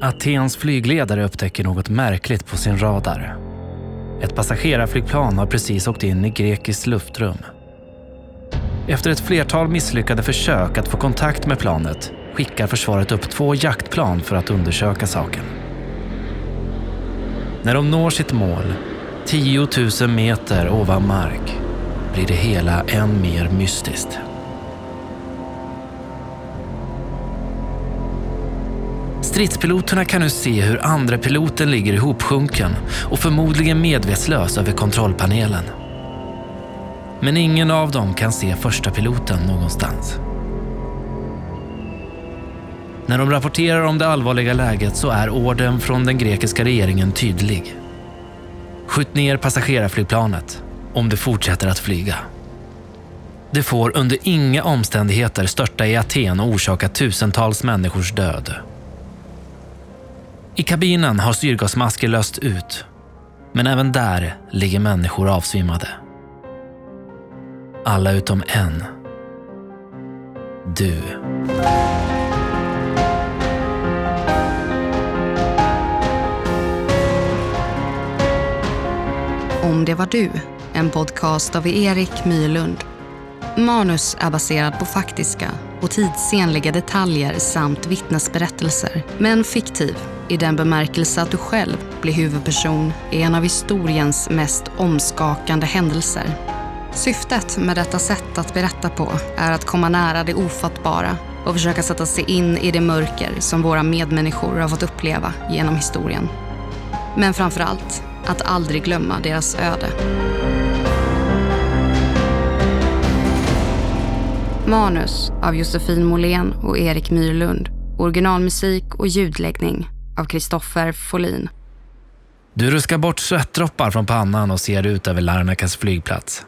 Atens flygledare upptäcker något märkligt på sin radar. Ett passagerarflygplan har precis åkt in i grekiskt luftrum. Efter ett flertal misslyckade försök att få kontakt med planet skickar försvaret upp två jaktplan för att undersöka saken. När de når sitt mål, 10 000 meter ovan mark, blir det hela än mer mystiskt. Stridspiloterna kan nu se hur andra piloten ligger ihopsjunken och förmodligen medvetslös över kontrollpanelen. Men ingen av dem kan se första piloten någonstans. När de rapporterar om det allvarliga läget så är orden från den grekiska regeringen tydlig. Skjut ner passagerarflygplanet om det fortsätter att flyga. Det får under inga omständigheter störta i Aten och orsaka tusentals människors död. I kabinen har syrgasmasker löst ut, men även där ligger människor avsvimmade. Alla utom en. Du. Om det var du, en podcast av Erik Mylund. Manus är baserad på faktiska och tidsenliga detaljer samt vittnesberättelser, men fiktiv i den bemärkelse att du själv blir huvudperson i en av historiens mest omskakande händelser. Syftet med detta sätt att berätta på är att komma nära det ofattbara och försöka sätta sig in i det mörker som våra medmänniskor har fått uppleva genom historien. Men framför allt att aldrig glömma deras öde. Manus av Josefin Måhlén och Erik Myrlund. Originalmusik och ljudläggning av Kristoffer Folin. Du ruskar bort svettdroppar från pannan och ser ut över Larnakas flygplats.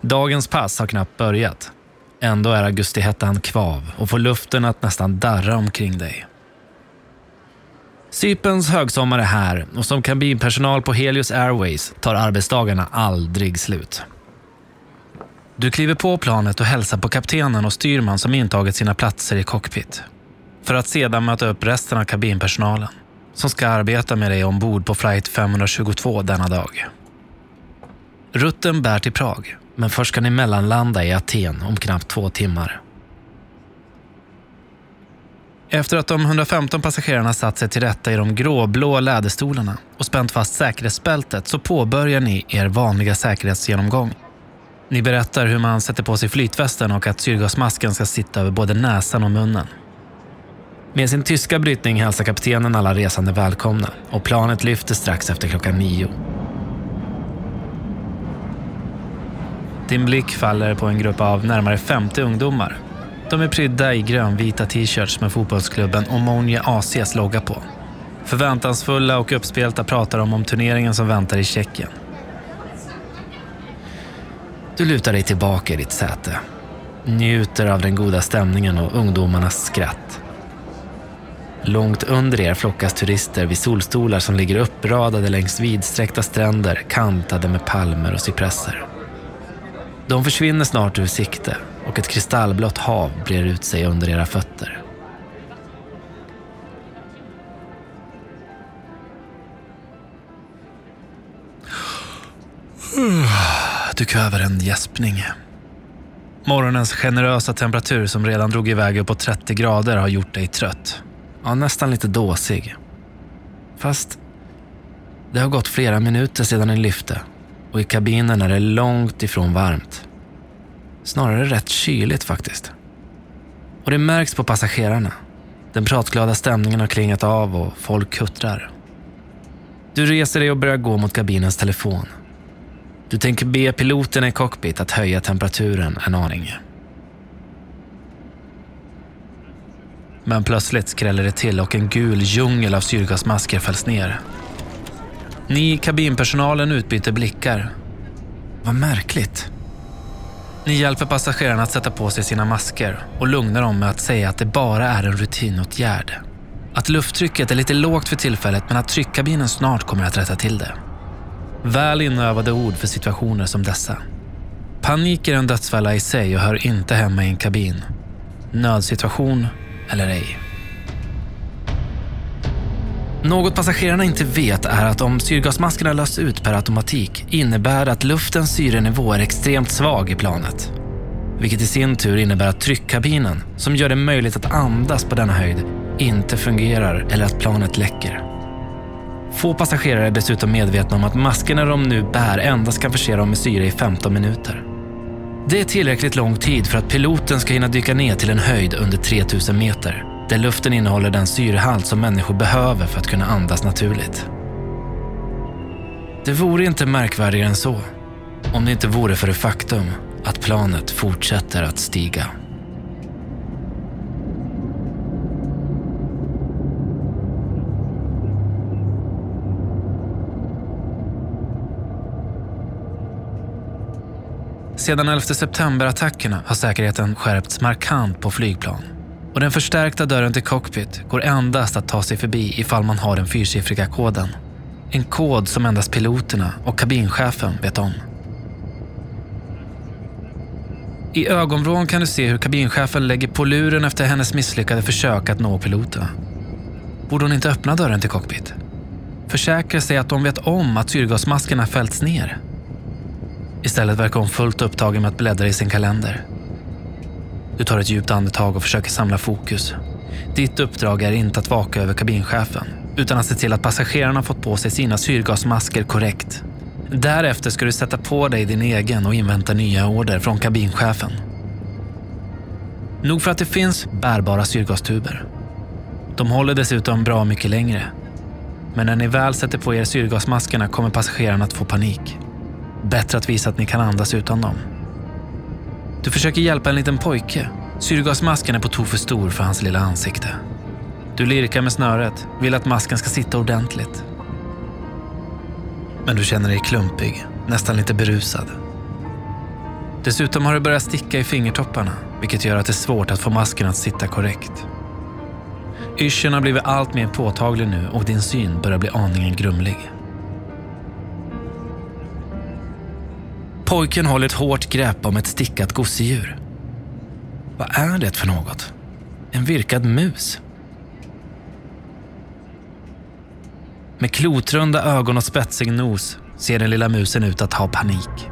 Dagens pass har knappt börjat. Ändå är augustihettan kvav och får luften att nästan darra omkring dig. Cyperns högsommar är här och som kabinpersonal på Helios Airways tar arbetsdagarna aldrig slut. Du kliver på planet och hälsar på kaptenen och styrman som intagit sina platser i cockpit. För att sedan möta upp resten av kabinpersonalen som ska arbeta med dig ombord på flight 522 denna dag. Rutten bär till Prag, men först ska ni mellanlanda i Aten om knappt två timmar. Efter att de 115 passagerarna satt sig till rätta i de gråblå läderstolarna och spänt fast säkerhetsbältet så påbörjar ni er vanliga säkerhetsgenomgång. Ni berättar hur man sätter på sig flytvästen och att syrgasmasken ska sitta över både näsan och munnen. Med sin tyska brytning hälsar kaptenen alla resande välkomna och planet lyfter strax efter klockan nio. Din blick faller på en grupp av närmare 50 ungdomar. De är prydda i grönvita t-shirts med fotbollsklubben Omonia ACs logga på. Förväntansfulla och uppspelta pratar de om turneringen som väntar i Tjeckien. Du lutar dig tillbaka i ditt säte. Njuter av den goda stämningen och ungdomarnas skratt. Långt under er flockas turister vid solstolar som ligger uppradade längs vidsträckta stränder kantade med palmer och cypresser. De försvinner snart ur sikte och ett kristallblått hav brer ut sig under era fötter. Du kväver en gäspning. Morgonens generösa temperatur som redan drog iväg uppåt 30 grader har gjort dig trött. Ja, nästan lite dåsig. Fast det har gått flera minuter sedan den lyfte och i kabinen är det långt ifrån varmt. Snarare rätt kyligt faktiskt. Och det märks på passagerarna. Den pratglada stämningen har klingat av och folk kuttrar. Du reser dig och börjar gå mot kabinens telefon. Du tänker be piloten i cockpit att höja temperaturen en aning. Men plötsligt skräller det till och en gul djungel av syrgasmasker fälls ner. Ni i kabinpersonalen utbyter blickar. Vad märkligt. Ni hjälper passagerarna att sätta på sig sina masker och lugnar dem med att säga att det bara är en rutinåtgärd. Att lufttrycket är lite lågt för tillfället men att tryckkabinen snart kommer att rätta till det. Väl inövade ord för situationer som dessa. Panik är en dödsfälla i sig och hör inte hemma i en kabin. Nödsituation eller ej. Något passagerarna inte vet är att om syrgasmaskerna lösts ut per automatik innebär det att luftens syrenivå är extremt svag i planet. Vilket i sin tur innebär att tryckkabinen, som gör det möjligt att andas på denna höjd, inte fungerar eller att planet läcker. Få passagerare är dessutom medvetna om att maskerna de nu bär endast kan förse dem med syre i 15 minuter. Det är tillräckligt lång tid för att piloten ska hinna dyka ner till en höjd under 3000 meter där luften innehåller den syrehalt som människor behöver för att kunna andas naturligt. Det vore inte märkvärdigare än så om det inte vore för det faktum att planet fortsätter att stiga. Sedan 11 september-attackerna har säkerheten skärpts markant på flygplan. Och den förstärkta dörren till cockpit går endast att ta sig förbi ifall man har den fyrsiffriga koden. En kod som endast piloterna och kabinchefen vet om. I ögonvrån kan du se hur kabinchefen lägger på luren efter hennes misslyckade försök att nå piloterna. Borde hon inte öppna dörren till cockpit? Försäkra sig att de vet om att syrgasmaskerna fällts ner. Istället verkar hon fullt upptagen med att bläddra i sin kalender. Du tar ett djupt andetag och försöker samla fokus. Ditt uppdrag är inte att vaka över kabinchefen utan att se till att passagerarna fått på sig sina syrgasmasker korrekt. Därefter ska du sätta på dig din egen och invänta nya order från kabinchefen. Nog för att det finns bärbara syrgastuber. De håller dessutom bra mycket längre. Men när ni väl sätter på er syrgasmaskerna kommer passagerarna att få panik. Bättre att visa att ni kan andas utan dem. Du försöker hjälpa en liten pojke. Syrgasmasken är på tok för stor för hans lilla ansikte. Du lirkar med snöret, vill att masken ska sitta ordentligt. Men du känner dig klumpig, nästan lite berusad. Dessutom har du börjat sticka i fingertopparna, vilket gör att det är svårt att få masken att sitta korrekt. Yrseln har blivit allt mer påtaglig nu och din syn börjar bli aningen grumlig. Pojken håller ett hårt grepp om ett stickat gosedjur. Vad är det för något? En virkad mus? Med klotrunda ögon och spetsig nos ser den lilla musen ut att ha panik.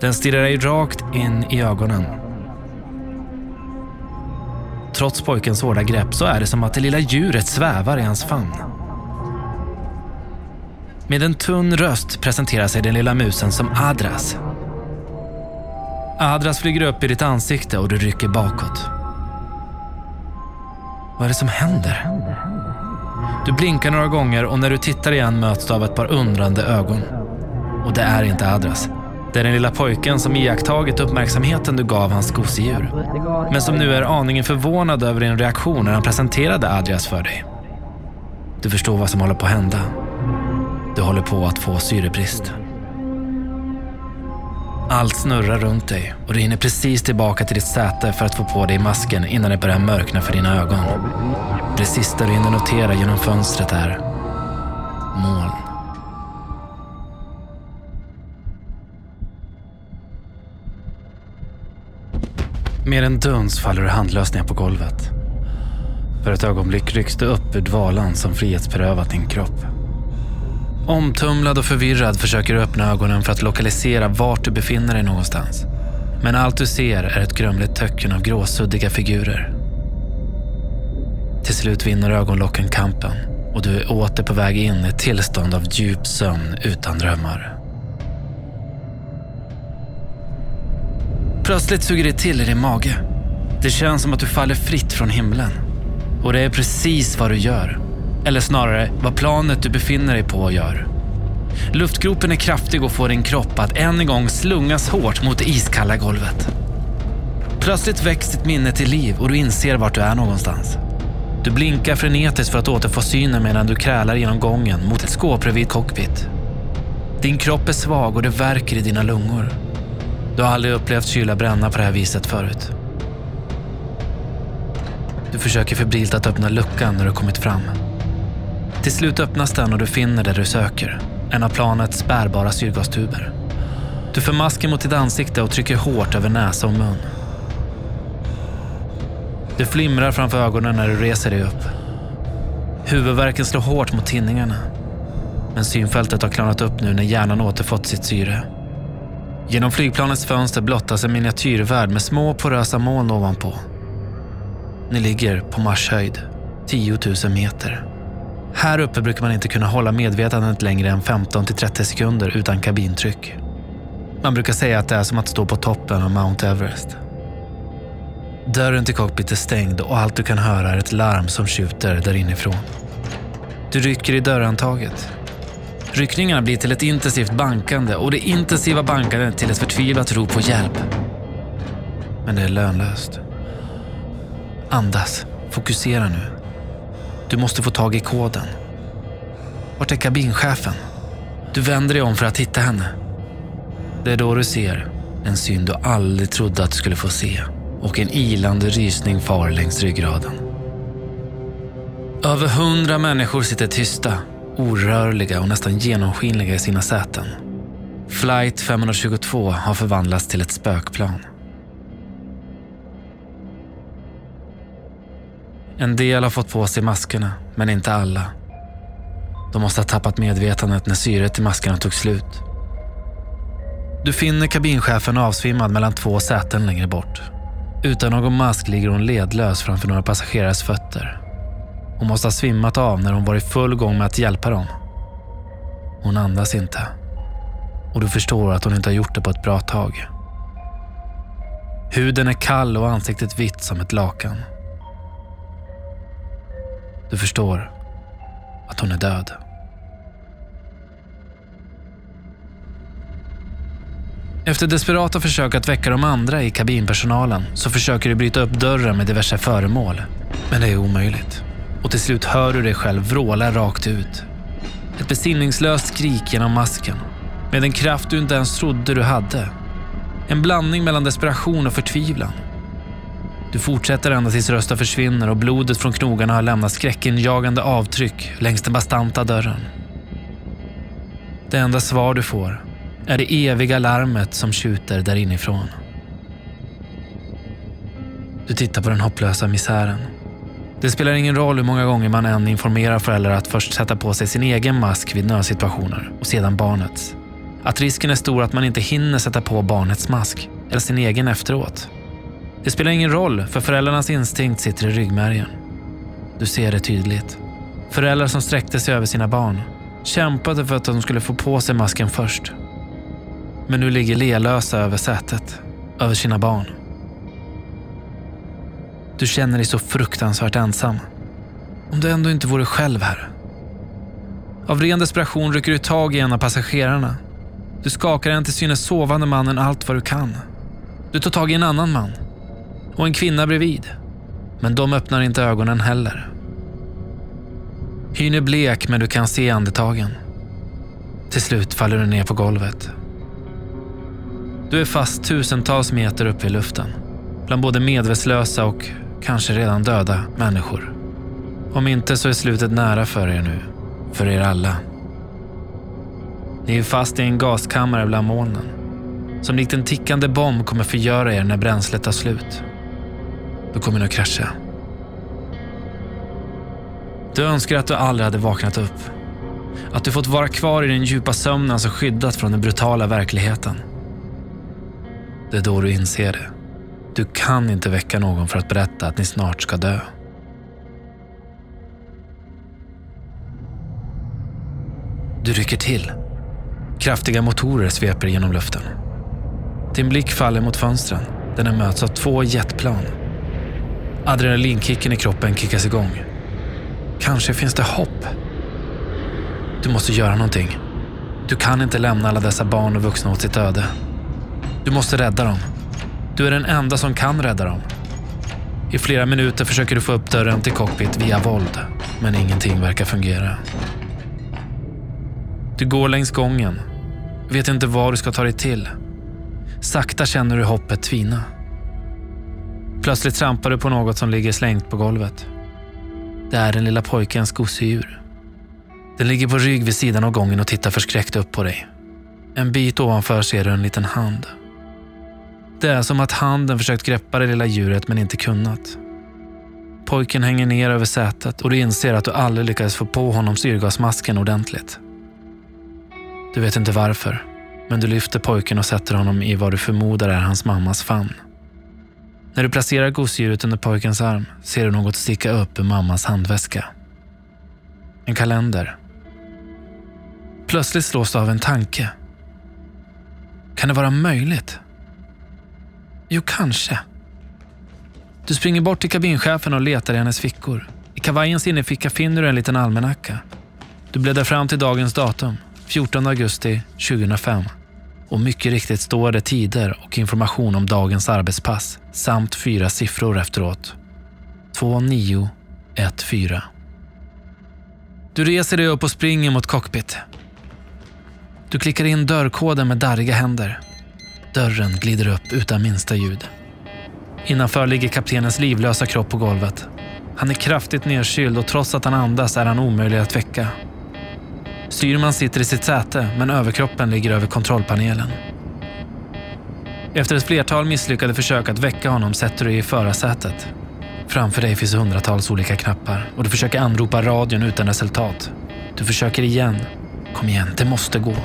Den stirrar dig rakt in i ögonen. Trots pojkens hårda grepp så är det som att det lilla djuret svävar i hans famn. Med en tunn röst presenterar sig den lilla musen som Adras. Adras flyger upp i ditt ansikte och du rycker bakåt. Vad är det som händer? Du blinkar några gånger och när du tittar igen möts du av ett par undrande ögon. Och det är inte Adras. Det är den lilla pojken som iakttagit uppmärksamheten du gav hans gosedjur. Men som nu är aningen förvånad över din reaktion när han presenterade Adrias för dig. Du förstår vad som håller på att hända. Du håller på att få syrebrist. Allt snurrar runt dig och du hinner precis tillbaka till ditt säte för att få på dig masken innan det börjar mörkna för dina ögon. Det sista du hinner notera genom fönstret är moln. Med en duns faller du handlöst ner på golvet. För ett ögonblick rycks du upp ur dvalan som frihetsberövat din kropp. Omtumlad och förvirrad försöker du öppna ögonen för att lokalisera vart du befinner dig någonstans. Men allt du ser är ett grumligt töcken av gråsuddiga figurer. Till slut vinner ögonlocken kampen och du är åter på väg in i ett tillstånd av djup sömn utan drömmar. Plötsligt suger det till i din mage. Det känns som att du faller fritt från himlen. Och det är precis vad du gör. Eller snarare vad planet du befinner dig på gör. Luftgropen är kraftig och får din kropp att än en gång slungas hårt mot det iskalla golvet. Plötsligt väcks ditt minne till liv och du inser vart du är någonstans. Du blinkar frenetiskt för att återfå synen medan du krälar genom gången mot ett skåp bredvid cockpit. Din kropp är svag och det värker i dina lungor. Du har aldrig upplevt kyla bränna på det här viset förut. Du försöker febrilt att öppna luckan när du kommit fram. Till slut öppnas den och du finner det du söker. En av planets bärbara syrgastuber. Du för masken mot ditt ansikte och trycker hårt över näsa och mun. Du flimrar framför ögonen när du reser dig upp. Huvudvärken slår hårt mot tinningarna. Men synfältet har klarnat upp nu när hjärnan återfått sitt syre. Genom flygplanets fönster blottas en miniatyrvärld med små porösa moln ovanpå. Ni ligger på marshöjd, 10 000 meter. Här uppe brukar man inte kunna hålla medvetandet längre än 15-30 sekunder utan kabintryck. Man brukar säga att det är som att stå på toppen av Mount Everest. Dörren till cockpit är stängd och allt du kan höra är ett larm som tjuter där inifrån. Du rycker i dörrhandtaget. Ryckningarna blir till ett intensivt bankande och det intensiva bankandet till ett förtvivlat rop på hjälp. Men det är lönlöst. Andas. Fokusera nu. Du måste få tag i koden. Vart är kabinchefen? Du vänder dig om för att hitta henne. Det är då du ser en syn du aldrig trodde att du skulle få se och en ilande rysning far längs ryggraden. Över hundra människor sitter tysta, orörliga och nästan genomskinliga i sina säten. Flight 522 har förvandlats till ett spökplan. En del har fått på sig maskerna, men inte alla. De måste ha tappat medvetandet när syret i maskerna tog slut. Du finner kabinchefen avsvimmad mellan två säten längre bort. Utan någon mask ligger hon ledlös framför några passagerares fötter. Hon måste ha svimmat av när hon var i full gång med att hjälpa dem. Hon andas inte. Och du förstår att hon inte har gjort det på ett bra tag. Huden är kall och ansiktet vitt som ett lakan. Du förstår att hon är död. Efter desperata försök att väcka de andra i kabinpersonalen så försöker du bryta upp dörren med diverse föremål. Men det är omöjligt. Och till slut hör du dig själv vråla rakt ut. Ett besinningslöst skrik genom masken. Med en kraft du inte ens trodde du hade. En blandning mellan desperation och förtvivlan. Du fortsätter ända tills rösten försvinner och blodet från knogarna har lämnat skräckinjagande avtryck längs den bastanta dörren. Det enda svar du får är det eviga larmet som tjuter där inifrån. Du tittar på den hopplösa misären. Det spelar ingen roll hur många gånger man än informerar föräldrar att först sätta på sig sin egen mask vid nödsituationer och sedan barnets. Att risken är stor att man inte hinner sätta på barnets mask eller sin egen efteråt. Det spelar ingen roll för föräldrarnas instinkt sitter i ryggmärgen. Du ser det tydligt. Föräldrar som sträckte sig över sina barn kämpade för att de skulle få på sig masken först men nu ligger lelösa över sätet, över sina barn. Du känner dig så fruktansvärt ensam. Om du ändå inte vore själv här. Av ren desperation rycker du tag i en av passagerarna. Du skakar den till synes sovande mannen allt vad du kan. Du tar tag i en annan man. Och en kvinna bredvid. Men de öppnar inte ögonen heller. Hyn är blek men du kan se andetagen. Till slut faller du ner på golvet du är fast tusentals meter uppe i luften. Bland både medvetslösa och kanske redan döda människor. Om inte så är slutet nära för er nu. För er alla. Ni är fast i en gaskammare bland molnen. Som likt en tickande bomb kommer förgöra er när bränslet tar slut. Då kommer ni att krascha. Du önskar att du aldrig hade vaknat upp. Att du fått vara kvar i den djupa sömnen som alltså skyddat från den brutala verkligheten. Det är då du inser det. Du kan inte väcka någon för att berätta att ni snart ska dö. Du rycker till. Kraftiga motorer sveper genom luften. Din blick faller mot fönstren där den möts av två jetplan. Adrenalinkicken i kroppen kickas igång. Kanske finns det hopp. Du måste göra någonting. Du kan inte lämna alla dessa barn och vuxna åt sitt öde. Du måste rädda dem. Du är den enda som kan rädda dem. I flera minuter försöker du få upp dörren till cockpit via våld, men ingenting verkar fungera. Du går längs gången, vet inte vad du ska ta dig till. Sakta känner du hoppet tvina. Plötsligt trampar du på något som ligger slängt på golvet. Det är den lilla pojkens gosedjur. Den ligger på rygg vid sidan av gången och tittar förskräckt upp på dig. En bit ovanför ser du en liten hand. Det är som att handen försökt greppa det lilla djuret men inte kunnat. Pojken hänger ner över sätet och du inser att du aldrig lyckades få på honom syrgasmasken ordentligt. Du vet inte varför, men du lyfter pojken och sätter honom i vad du förmodar är hans mammas famn. När du placerar gosedjuret under pojkens arm ser du något sticka upp ur mammas handväska. En kalender. Plötsligt slås du av en tanke. Kan det vara möjligt? Jo, kanske. Du springer bort till kabinchefen och letar i hennes fickor. I kavajens innerficka finner du en liten almanacka. Du bläddrar fram till dagens datum, 14 augusti 2005. Och mycket riktigt står det tider och information om dagens arbetspass samt fyra siffror efteråt. 2914. Du reser dig upp och springer mot cockpit. Du klickar in dörrkoden med darriga händer. Dörren glider upp utan minsta ljud. Innanför ligger kaptenens livlösa kropp på golvet. Han är kraftigt nedkyld och trots att han andas är han omöjlig att väcka. Styrman sitter i sitt säte men överkroppen ligger över kontrollpanelen. Efter ett flertal misslyckade försök att väcka honom sätter du dig i förarsätet. Framför dig finns hundratals olika knappar och du försöker anropa radion utan resultat. Du försöker igen. Kom igen, det måste gå.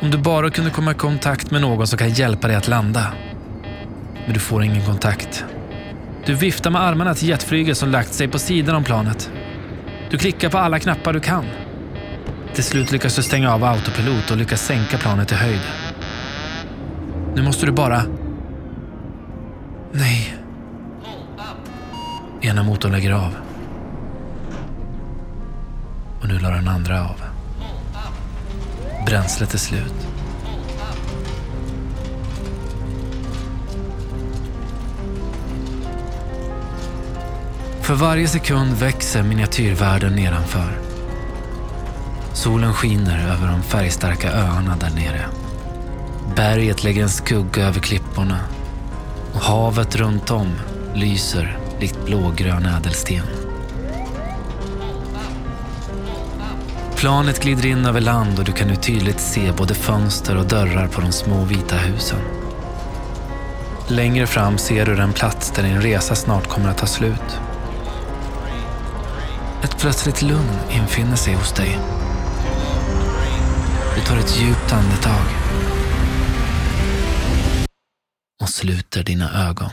Om du bara kunde komma i kontakt med någon som kan hjälpa dig att landa. Men du får ingen kontakt. Du viftar med armarna till jetflyget som lagt sig på sidan om planet. Du klickar på alla knappar du kan. Till slut lyckas du stänga av autopilot och lyckas sänka planet i höjd. Nu måste du bara... Nej. Ena motorn lägger av. Och nu la den andra av. Bränslet är slut. För varje sekund växer miniatyrvärlden nedanför. Solen skiner över de färgstarka öarna där nere. Berget lägger en skugga över klipporna och havet runt om lyser likt blågrön ädelsten. Planet glider in över land och du kan nu tydligt se både fönster och dörrar på de små vita husen. Längre fram ser du den plats där din resa snart kommer att ta slut. Ett plötsligt lugn infinner sig hos dig. Du tar ett djupt andetag och sluter dina ögon.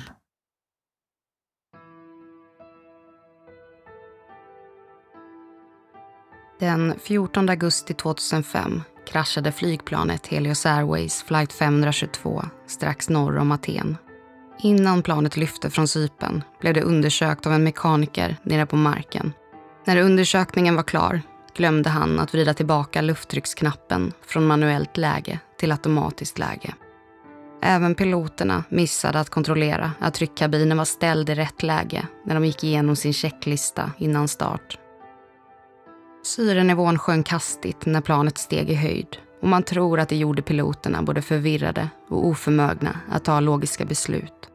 Den 14 augusti 2005 kraschade flygplanet Helios Airways flight 522 strax norr om Aten. Innan planet lyfte från Sypen blev det undersökt av en mekaniker nere på marken. När undersökningen var klar glömde han att vrida tillbaka lufttrycksknappen från manuellt läge till automatiskt läge. Även piloterna missade att kontrollera att tryckkabinen var ställd i rätt läge när de gick igenom sin checklista innan start. Syrenivån sjönk hastigt när planet steg i höjd och man tror att det gjorde piloterna både förvirrade och oförmögna att ta logiska beslut.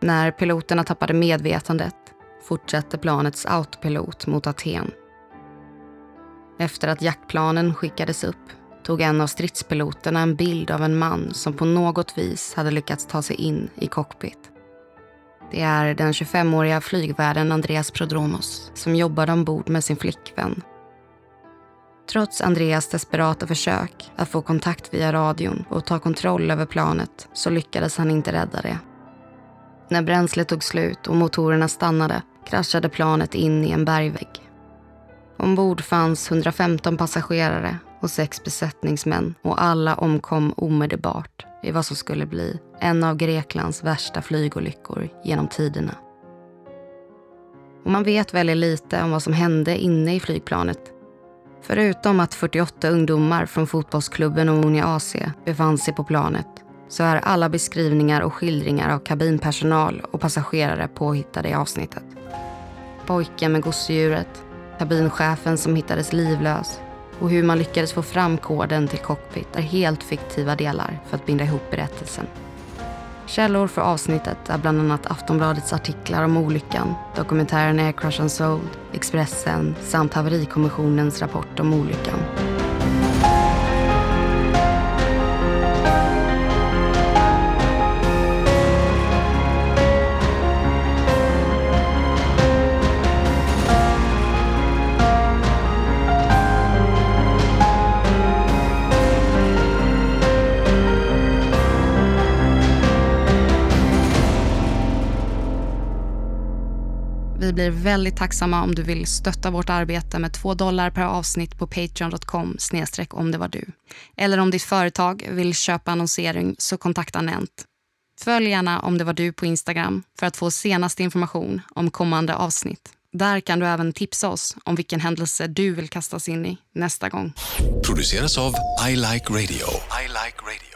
När piloterna tappade medvetandet fortsatte planets autopilot mot Aten. Efter att jaktplanen skickades upp tog en av stridspiloterna en bild av en man som på något vis hade lyckats ta sig in i cockpit. Det är den 25-åriga flygvärden Andreas Prodromos som jobbade ombord med sin flickvän Trots Andreas desperata försök att få kontakt via radion och ta kontroll över planet så lyckades han inte rädda det. När bränslet tog slut och motorerna stannade kraschade planet in i en bergvägg. Ombord fanns 115 passagerare och sex besättningsmän och alla omkom omedelbart i vad som skulle bli en av Greklands värsta flygolyckor genom tiderna. Och man vet väldigt lite om vad som hände inne i flygplanet Förutom att 48 ungdomar från fotbollsklubben Omonia AC befann sig på planet så är alla beskrivningar och skildringar av kabinpersonal och passagerare påhittade i avsnittet. Pojken med gosedjuret, kabinchefen som hittades livlös och hur man lyckades få fram koden till cockpit är helt fiktiva delar för att binda ihop berättelsen. Källor för avsnittet är bland annat Aftonbladets artiklar om olyckan, dokumentären Air Crush Unsold, Expressen samt Haverikommissionens rapport om olyckan. Vi blir väldigt tacksamma om du vill stötta vårt arbete med 2 dollar per avsnitt på patreon.com snedstreck om det var du. Eller om ditt företag vill köpa annonsering så kontakta Nent. Följ gärna om det var du på Instagram för att få senaste information om kommande avsnitt. Där kan du även tipsa oss om vilken händelse du vill kastas in i nästa gång. Produceras av I Like Radio. I like radio.